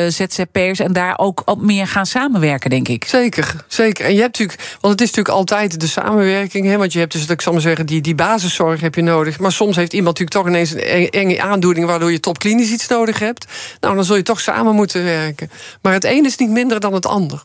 ZZP'ers en daar ook op meer gaan samenwerken, denk ik. Zeker, zeker. En je hebt natuurlijk, want het is natuurlijk altijd de samenwerking... Hè, want je hebt dus, ik zal maar zeggen, die, die basiszorg heb je nodig. Maar soms heeft iemand natuurlijk toch ineens een enge aandoening... waardoor je topklinisch iets nodig hebt. Nou, dan zul je toch samen moeten werken. Maar het een is niet minder dan het ander.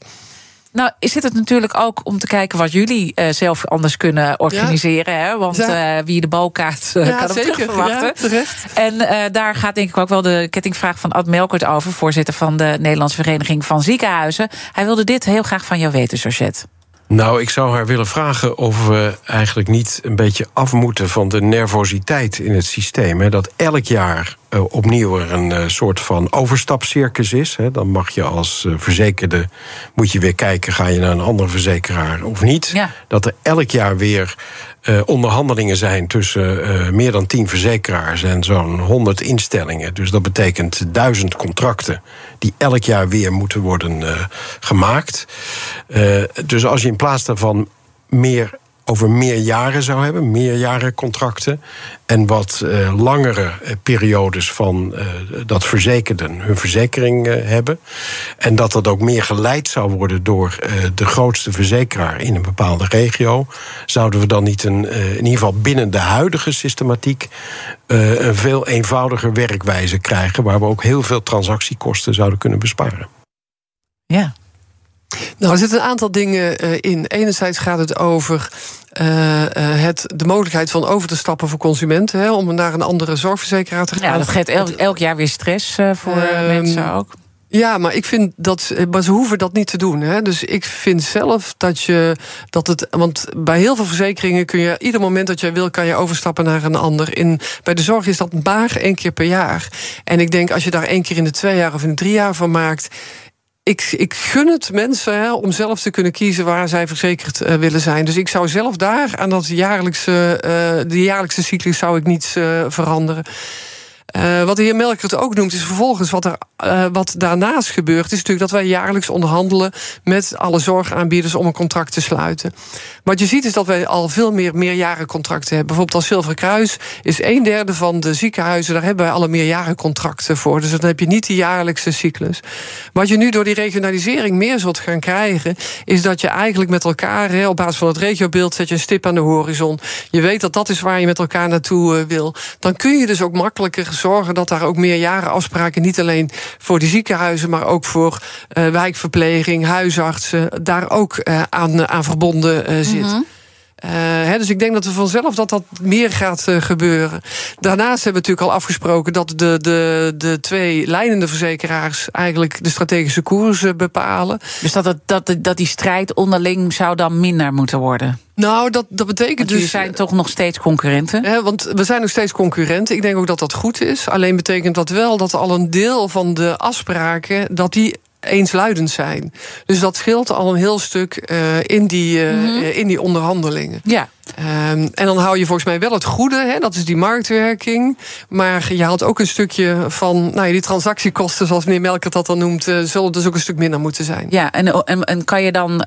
Nou, is het natuurlijk ook om te kijken wat jullie uh, zelf anders kunnen organiseren. Ja. Hè? Want uh, wie de balkaart uh, ja, kan zeker. terug verwachten. En daar gaat denk ik ook wel de kettingvraag van Ad Melkert over... voorzitter van de Nederlandse Vereniging van Ziekenhuizen. Hij wilde dit heel graag van jou weten, Georgette. Nou, ik zou haar willen vragen of we eigenlijk niet een beetje af moeten van de nervositeit in het systeem. Hè? Dat elk jaar opnieuw er een uh, soort van overstapcircus is. Hè? Dan mag je als uh, verzekerde, moet je weer kijken, ga je naar een andere verzekeraar of niet. Ja. Dat er elk jaar weer uh, onderhandelingen zijn tussen uh, meer dan tien verzekeraars en zo'n honderd instellingen. Dus dat betekent duizend contracten die elk jaar weer moeten worden uh, gemaakt. dus als je in plaats daarvan meer over meer jaren zou hebben, meerjarencontracten. En wat uh, langere uh, periodes van uh, dat verzekerden hun verzekering hebben. En dat dat ook meer geleid zou worden door de grootste verzekeraar in een bepaalde regio. Zouden we dan niet een, in ieder geval binnen de huidige systematiek een veel eenvoudiger werkwijze krijgen. Waar we ook heel veel transactiekosten zouden kunnen besparen. Ja. Nou, er zitten een aantal dingen in. Enerzijds gaat het over uh, uh, het, de mogelijkheid van over te stappen voor consumenten. Hè, om naar een andere zorgverzekeraar te gaan. Ja, dat geeft elk, elk jaar weer stress uh, voor uh, mensen ook. Ja, maar ik vind dat. Maar ze hoeven dat niet te doen. Hè. Dus ik vind zelf dat je. Dat het, want bij heel veel verzekeringen kun je. ieder moment dat jij wil, kan je overstappen naar een ander. In, bij de zorg is dat maar één keer per jaar. En ik denk als je daar één keer in de twee jaar of in de drie jaar van maakt ik, ik gun het mensen hè, om zelf te kunnen kiezen waar zij verzekerd uh, willen zijn. Dus ik zou zelf daar aan dat jaarlijkse, uh, de jaarlijkse cyclus zou ik niets uh, veranderen. Uh, wat de heer Melkert ook noemt, is vervolgens wat er uh, wat daarnaast gebeurt, is natuurlijk dat wij jaarlijks onderhandelen met alle zorgaanbieders om een contract te sluiten. Wat je ziet is dat wij al veel meer meerjarencontracten hebben. Bijvoorbeeld als Zilveren Kruis is een derde van de ziekenhuizen, daar hebben wij alle meerjarencontracten voor. Dus dan heb je niet die jaarlijkse cyclus. Wat je nu door die regionalisering meer zult gaan krijgen, is dat je eigenlijk met elkaar, op basis van het regiobeeld, zet je een stip aan de horizon. Je weet dat dat is waar je met elkaar naartoe uh, wil. Dan kun je dus ook makkelijker zorgen dat daar ook meerjarenafspraken, niet alleen voor de ziekenhuizen, maar ook voor uh, wijkverpleging, huisartsen, daar ook uh, aan, aan verbonden uh, zit. Mm uh, dus ik denk dat er vanzelf dat dat meer gaat uh, gebeuren. Daarnaast hebben we natuurlijk al afgesproken dat de, de, de twee leidende verzekeraars eigenlijk de strategische koers uh, bepalen. Dus dat, het, dat, dat die strijd onderling zou dan minder moeten worden? Nou, dat, dat betekent want dus. zijn toch nog steeds concurrenten? Hè, want we zijn nog steeds concurrenten. Ik denk ook dat dat goed is. Alleen betekent dat wel dat al een deel van de afspraken. dat die eensluidend zijn. Dus dat scheelt al een heel stuk uh, in, die, uh, mm -hmm. in die onderhandelingen. Ja. Um, en dan hou je volgens mij wel het goede, hè, dat is die marktwerking. Maar je haalt ook een stukje van nou ja, die transactiekosten, zoals meneer Melkert dat dan noemt, uh, zullen dus ook een stuk minder moeten zijn. Ja, en, en, en kan je dan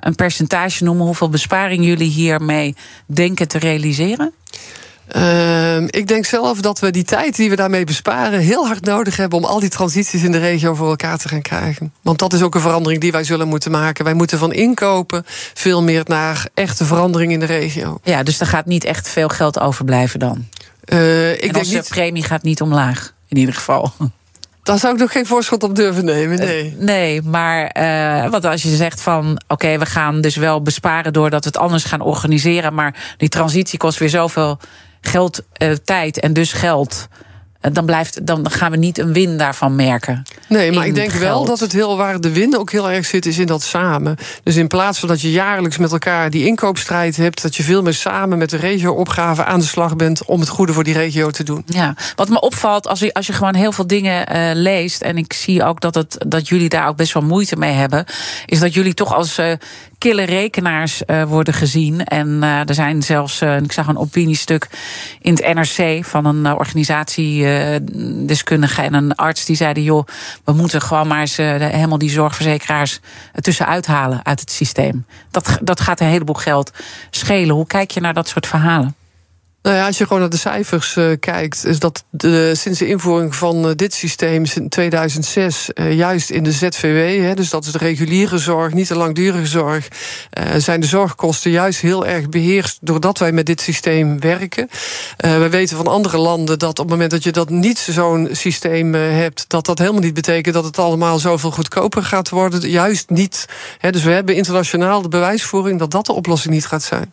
een percentage noemen hoeveel besparing jullie hiermee denken te realiseren? Uh, ik denk zelf dat we die tijd die we daarmee besparen heel hard nodig hebben om al die transities in de regio voor elkaar te gaan krijgen. Want dat is ook een verandering die wij zullen moeten maken. Wij moeten van inkopen veel meer naar echte verandering in de regio. Ja, dus er gaat niet echt veel geld overblijven dan. Uh, ik en denk de niet... premie gaat niet omlaag, in ieder geval. Daar zou ik nog geen voorschot op durven nemen, nee. Uh, nee, maar uh, want als je zegt van... oké, okay, we gaan dus wel besparen doordat we het anders gaan organiseren... maar die transitie kost weer zoveel geld, uh, tijd en dus geld. Dan, blijft, dan gaan we niet een win daarvan merken. Nee, maar ik denk geld. wel dat het heel waar de win ook heel erg zit, is in dat samen. Dus in plaats van dat je jaarlijks met elkaar die inkoopstrijd hebt, dat je veel meer samen met de regio-opgave aan de slag bent om het goede voor die regio te doen. Ja, wat me opvalt als je, als je gewoon heel veel dingen uh, leest, en ik zie ook dat, het, dat jullie daar ook best wel moeite mee hebben, is dat jullie toch als uh, kille rekenaars uh, worden gezien. En uh, er zijn zelfs, uh, ik zag een opiniestuk in het NRC van een organisatiedeskundige en een arts die zeiden: joh, we moeten gewoon maar eens helemaal die zorgverzekeraars tussenuit halen uit het systeem. Dat, dat gaat een heleboel geld schelen. Hoe kijk je naar dat soort verhalen? Nou ja, als je gewoon naar de cijfers uh, kijkt, is dat de, sinds de invoering van uh, dit systeem in 2006, uh, juist in de ZVW, hè, dus dat is de reguliere zorg, niet de langdurige zorg, zijn de zorgkosten juist heel erg beheerst doordat wij met dit systeem werken. we weten van andere landen dat op het moment dat je dat niet zo'n systeem hebt, dat dat helemaal niet betekent dat het allemaal zoveel goedkoper gaat worden. Juist niet. Hè, dus we hebben internationaal de bewijsvoering dat dat de oplossing niet gaat zijn.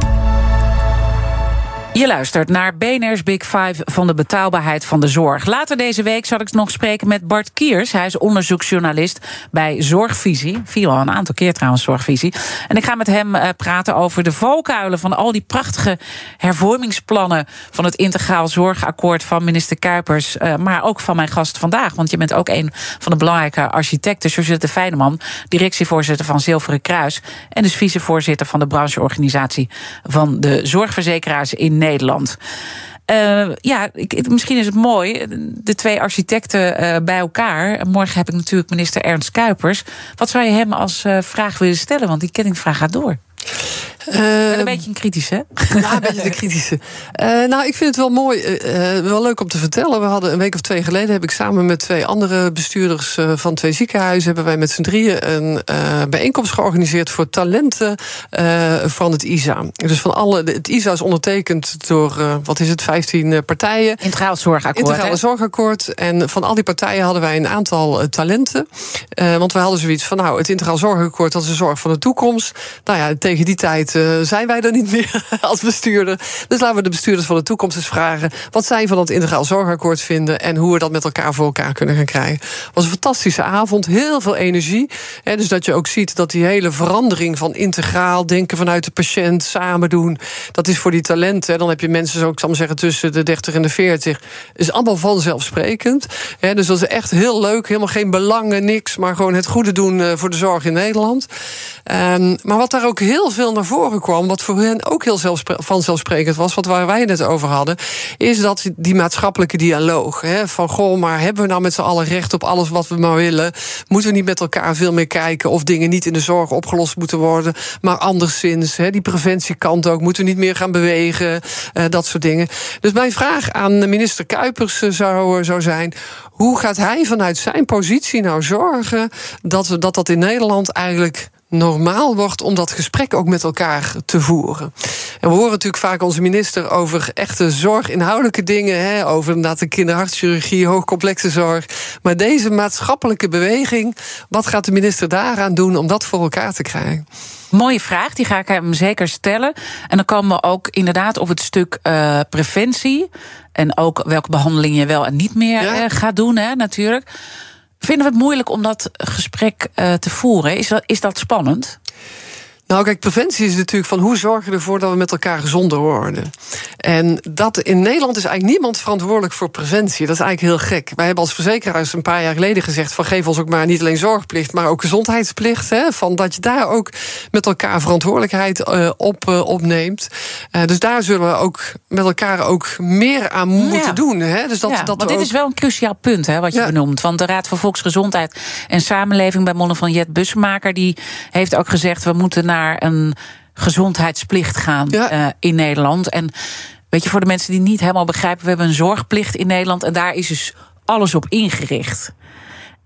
Je luistert naar BNR's Big Five van de betaalbaarheid van de zorg. Later deze week zal ik nog spreken met Bart Kiers. Hij is onderzoeksjournalist bij Zorgvisie. Viel al een aantal keer trouwens, Zorgvisie. En ik ga met hem uh, praten over de valkuilen van al die prachtige hervormingsplannen van het Integraal Zorgakkoord van minister Kuipers. Uh, maar ook van mijn gast vandaag. Want je bent ook een van de belangrijke architecten, Josette Feyneman, directievoorzitter van Zilveren Kruis. En dus vicevoorzitter van de brancheorganisatie van de zorgverzekeraars in Nederland. Uh, ja, ik, misschien is het mooi. De twee architecten uh, bij elkaar. Morgen heb ik natuurlijk minister Ernst Kuipers. Wat zou je hem als uh, vraag willen stellen? Want die kettingvraag gaat door. Uh, een beetje een kritische, hè? Ja, een beetje de kritische. Uh, nou, ik vind het wel mooi, uh, wel leuk om te vertellen. We hadden een week of twee geleden, heb ik samen met twee andere bestuurders van twee ziekenhuizen, hebben wij met z'n drieën een bijeenkomst georganiseerd voor talenten van het ISA. Dus van alle, het ISA is ondertekend door, wat is het, 15 partijen. Integraal Zorgakkoord. Integraal Zorgakkoord. En van al die partijen hadden wij een aantal talenten. want we hadden zoiets van, nou, het Integraal Zorgakkoord, dat is de zorg van de toekomst. Nou ja, tegen die tijd uh, zijn wij er niet meer als bestuurder. Dus laten we de bestuurders van de toekomst eens vragen... wat zij van het integraal zorgakkoord vinden... en hoe we dat met elkaar voor elkaar kunnen gaan krijgen. Het was een fantastische avond, heel veel energie. Hè, dus dat je ook ziet dat die hele verandering van integraal... denken vanuit de patiënt, samen doen... dat is voor die talenten. Dan heb je mensen, zo, ik zal maar zeggen, tussen de 30 en de 40... is allemaal vanzelfsprekend. Hè, dus dat is echt heel leuk, helemaal geen belangen, niks... maar gewoon het goede doen voor de zorg in Nederland. Um, maar wat daar ook heel veel naar voren kwam, wat voor hen ook heel vanzelfsprekend was, wat waar wij het over hadden, is dat die maatschappelijke dialoog. Hè, van goh, maar hebben we nou met z'n allen recht op alles wat we maar willen? Moeten we niet met elkaar veel meer kijken of dingen niet in de zorg opgelost moeten worden, maar anderszins, hè, die preventiekant ook, moeten we niet meer gaan bewegen, uh, dat soort dingen. Dus mijn vraag aan minister Kuipers uh, zou, zou zijn: hoe gaat hij vanuit zijn positie nou zorgen dat, we, dat dat in Nederland eigenlijk normaal wordt om dat gesprek ook met elkaar te voeren. En we horen natuurlijk vaak onze minister over echte zorginhoudelijke dingen, hè, over inderdaad de kinderhartchirurgie, hoogcomplexe zorg. Maar deze maatschappelijke beweging, wat gaat de minister daaraan doen om dat voor elkaar te krijgen? Mooie vraag, die ga ik hem zeker stellen. En dan komen we ook inderdaad op het stuk uh, preventie. En ook welke behandeling je wel en niet meer ja. uh, gaat doen, hè, natuurlijk. Vinden we het moeilijk om dat gesprek uh, te voeren? Is dat, is dat spannend? Nou, kijk, preventie is natuurlijk van hoe zorgen we ervoor dat we met elkaar gezonder worden. En dat in Nederland is eigenlijk niemand verantwoordelijk voor preventie. Dat is eigenlijk heel gek. Wij hebben als verzekeraars een paar jaar geleden gezegd: van geef ons ook maar niet alleen zorgplicht, maar ook gezondheidsplicht. Hè, van dat je daar ook met elkaar verantwoordelijkheid uh, op uh, opneemt. Uh, dus daar zullen we ook met elkaar ook meer aan moeten ja. doen. Hè. Dus dat, ja, dat want dit ook... is wel een cruciaal punt, hè, wat je ja. benoemt. Want de Raad voor Volksgezondheid en Samenleving bij monden van Jet Bussemaker, die heeft ook gezegd: we moeten naar naar een gezondheidsplicht gaan ja. uh, in Nederland. En weet je, voor de mensen die niet helemaal begrijpen, we hebben een zorgplicht in Nederland en daar is dus alles op ingericht.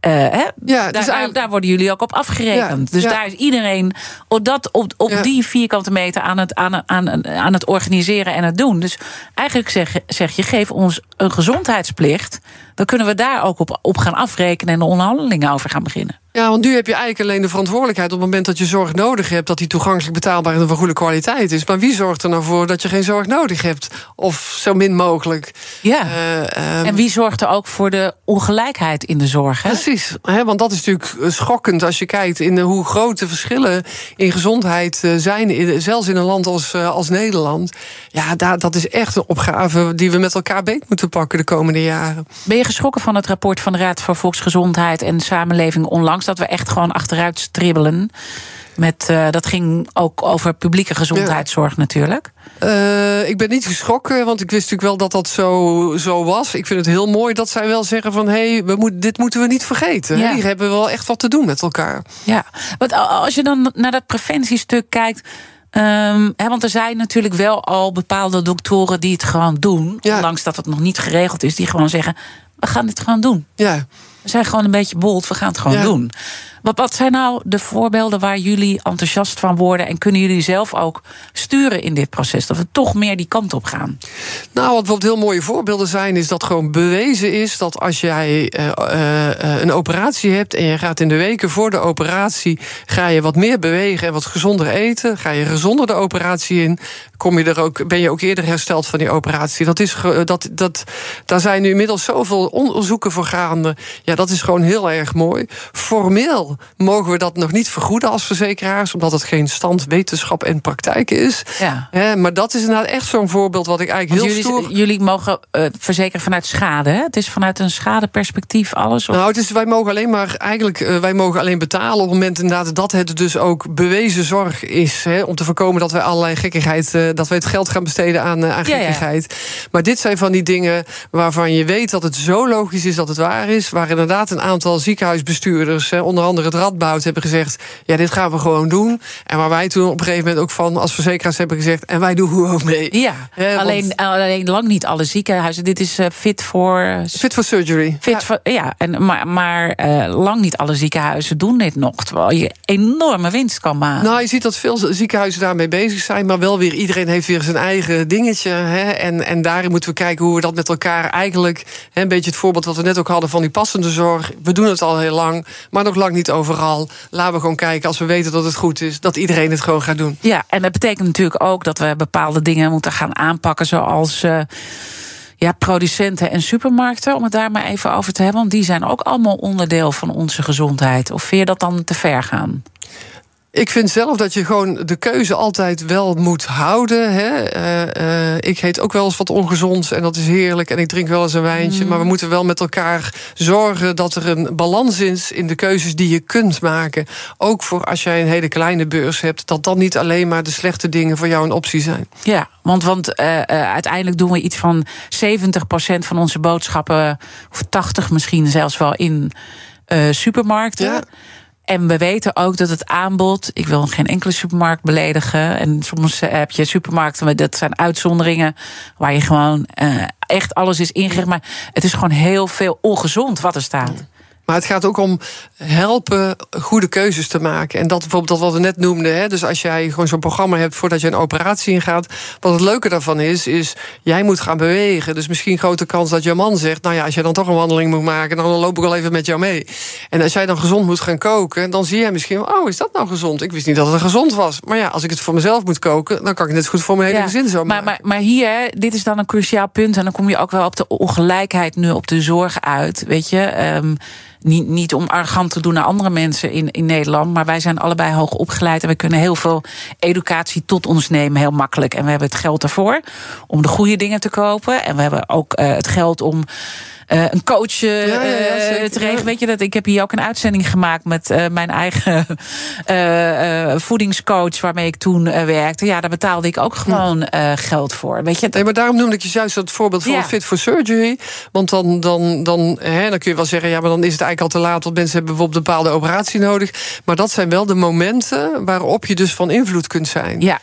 Uh, hè? Ja, dus daar, worden jullie ook op afgerekend. Ja, dus ja. daar is iedereen op, dat, op, op ja. die vierkante meter aan het, aan, aan, aan het organiseren en het doen. Dus eigenlijk zeg, zeg je, geef ons een gezondheidsplicht. Dan kunnen we daar ook op, op gaan afrekenen en de onderhandelingen over gaan beginnen. Ja, want nu heb je eigenlijk alleen de verantwoordelijkheid op het moment dat je zorg nodig hebt, dat die toegankelijk betaalbaar en van goede kwaliteit is. Maar wie zorgt er nou voor dat je geen zorg nodig hebt? Of zo min mogelijk. Ja. Uh, um... En wie zorgt er ook voor de ongelijkheid in de zorg? Hè? Precies, hè, want dat is natuurlijk schokkend als je kijkt in hoe grote verschillen in gezondheid zijn, in, zelfs in een land als, uh, als Nederland. Ja, daar, dat is echt een opgave die we met elkaar beet moeten pakken de komende jaren. Ben je geschrokken van het rapport van de Raad voor Volksgezondheid en Samenleving onlangs? Dat we echt gewoon achteruit stribbelen. Met, uh, dat ging ook over publieke gezondheidszorg ja. natuurlijk. Uh, ik ben niet geschrokken, want ik wist natuurlijk wel dat dat zo, zo was. Ik vind het heel mooi dat zij wel zeggen van... hé, hey, moet, dit moeten we niet vergeten. Ja. Hier hebben we wel echt wat te doen met elkaar. Ja, want als je dan naar dat preventiestuk kijkt... Um, he, want er zijn natuurlijk wel al bepaalde doktoren die het gewoon doen. Ja. Ondanks dat het nog niet geregeld is. Die gewoon zeggen, we gaan dit gewoon doen. Ja. We zijn gewoon een beetje bold, we gaan het gewoon ja. doen. Wat, wat zijn nou de voorbeelden waar jullie enthousiast van worden? En kunnen jullie zelf ook sturen in dit proces? Dat we toch meer die kant op gaan? Nou, wat bijvoorbeeld heel mooie voorbeelden zijn, is dat gewoon bewezen is dat als jij uh, uh, een operatie hebt en je gaat in de weken voor de operatie, ga je wat meer bewegen en wat gezonder eten, ga je gezonder de operatie in, kom je er ook, ben je ook eerder hersteld van die operatie. Dat is, dat, dat, daar zijn nu inmiddels zoveel onderzoeken voor gaande. Ja, dat is gewoon heel erg mooi. Formeel mogen we dat nog niet vergoeden als verzekeraars, omdat het geen stand wetenschap en praktijk is. Ja. He, maar dat is inderdaad echt zo'n voorbeeld wat ik eigenlijk Want heel jullie, stoer... Jullie mogen uh, verzekeren vanuit schade, hè? Het is vanuit een schadeperspectief alles? Of? Nou, het is, wij mogen alleen maar eigenlijk uh, wij mogen alleen betalen op het moment inderdaad dat het dus ook bewezen zorg is. Hè, om te voorkomen dat wij allerlei gekkigheid, uh, dat wij het geld gaan besteden aan, aan gekkigheid. Ja. Maar dit zijn van die dingen waarvan je weet dat het zo logisch is dat het waar is. Waar inderdaad een aantal ziekenhuisbestuurders, onder andere het Radboud, hebben gezegd: ja, dit gaan we gewoon doen. En waar wij toen op een gegeven moment ook van als verzekeraars hebben gezegd: en wij doen ook mee. Ja, He, alleen, want... alleen lang niet alle ziekenhuizen. Dit is uh, fit voor. Fit for surgery. Fit ja, for, ja en, maar, maar uh, lang niet alle ziekenhuizen doen dit nog. Terwijl je enorme winst kan maken. Nou, je ziet dat veel ziekenhuizen daarmee bezig zijn. Maar wel weer, iedereen heeft weer zijn eigen dingetje. Hè, en, en daarin moeten we kijken hoe we dat met elkaar eigenlijk. Hè, een beetje het voorbeeld wat we net ook hadden van die passende zorg. We doen het al heel lang, maar nog lang niet overal. Laten we gewoon kijken als we weten dat het goed is, dat iedereen het gewoon gaat doen. Ja, en dat betekent natuurlijk ook dat we bepaalde dingen moeten gaan aanpakken, zoals. Uh, ja, producenten en supermarkten, om het daar maar even over te hebben. Want die zijn ook allemaal onderdeel van onze gezondheid. Of vind je dat dan te ver gaan? Ik vind zelf dat je gewoon de keuze altijd wel moet houden. Hè. Uh, uh, ik eet ook wel eens wat ongezond en dat is heerlijk. En ik drink wel eens een wijntje. Mm. Maar we moeten wel met elkaar zorgen dat er een balans is in de keuzes die je kunt maken. Ook voor als jij een hele kleine beurs hebt, dat dan niet alleen maar de slechte dingen voor jou een optie zijn. Ja, want, want uh, uiteindelijk doen we iets van 70% van onze boodschappen, of 80 misschien zelfs wel in supermarkten. Ja. En we weten ook dat het aanbod, ik wil geen enkele supermarkt beledigen. En soms heb je supermarkten, dat zijn uitzonderingen, waar je gewoon uh, echt alles is ingericht. Maar het is gewoon heel veel ongezond wat er staat. Maar het gaat ook om helpen goede keuzes te maken. En dat bijvoorbeeld dat wat we net noemden. Hè, dus als jij gewoon zo'n programma hebt voordat je een operatie ingaat. Wat het leuke daarvan is, is jij moet gaan bewegen. Dus misschien grote kans dat je man zegt. Nou ja, als jij dan toch een wandeling moet maken, dan loop ik wel even met jou mee. En als jij dan gezond moet gaan koken, dan zie jij misschien. Oh, is dat nou gezond? Ik wist niet dat het gezond was. Maar ja, als ik het voor mezelf moet koken, dan kan ik net goed voor mijn hele ja, gezin zo maar, Maar, maar hier, dit is dan een cruciaal punt. En dan kom je ook wel op de ongelijkheid nu op de zorg uit. Weet je. Um, niet, niet om arrogant te doen naar andere mensen in, in Nederland. Maar wij zijn allebei hoog opgeleid. En we kunnen heel veel educatie tot ons nemen, heel makkelijk. En we hebben het geld ervoor om de goede dingen te kopen. En we hebben ook uh, het geld om uh, een coach uh, ja, ja, ja, te regelen. Weet je dat? Ik heb hier ook een uitzending gemaakt met uh, mijn eigen voedingscoach waarmee ik toen werkte. Ja, daar betaalde ik ook gewoon geld voor. Weet je? Nee, maar daarom noemde ik je juist dat voorbeeld van Fit for Surgery. Want dan, dan, dan, hè, dan kun je wel zeggen, ja, maar dan is het eigenlijk al te laat, want mensen hebben bijvoorbeeld een bepaalde operatie nodig. Maar dat zijn wel de momenten waarop je dus van invloed kunt zijn. Ja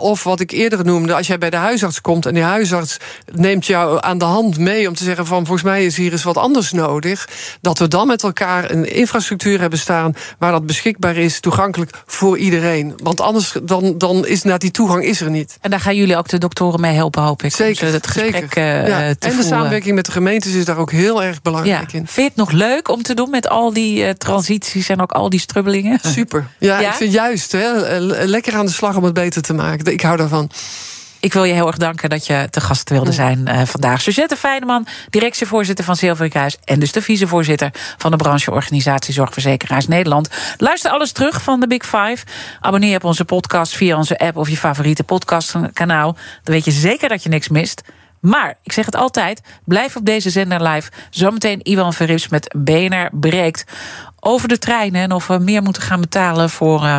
of wat ik eerder noemde, als jij bij de huisarts komt en die huisarts neemt jou aan de hand mee om te zeggen van volgens mij is hier eens wat anders nodig, dat we dan met elkaar een infrastructuur hebben staan waar dat beschikbaar is, toegankelijk voor iedereen. Want anders dan, dan is na die toegang is er niet. En daar gaan jullie ook de doktoren mee helpen, hoop ik. Zeker. Het gesprek zeker. Uh, ja. En de samenwerking met de gemeentes is daar ook heel erg belangrijk ja. in. Vind je het nog leuk om te doen met al die uh, transities en ook al die strubbelingen? Super. Ja, ja? ik vind juist hè, lekker aan de slag om het beter te maken. Ik hou daarvan. Ik wil je heel erg danken dat je te gast wilde zijn uh, vandaag. Suzette Feyneman, directievoorzitter van Zilverkruis... en dus de vicevoorzitter van de brancheorganisatie Zorgverzekeraars Nederland. Luister alles terug van de Big Five. Abonneer je op onze podcast via onze app of je favoriete podcastkanaal. Dan weet je zeker dat je niks mist. Maar, ik zeg het altijd, blijf op deze zender live. Zometeen Iwan Verrips met BNR breekt over de treinen... en of we meer moeten gaan betalen voor uh,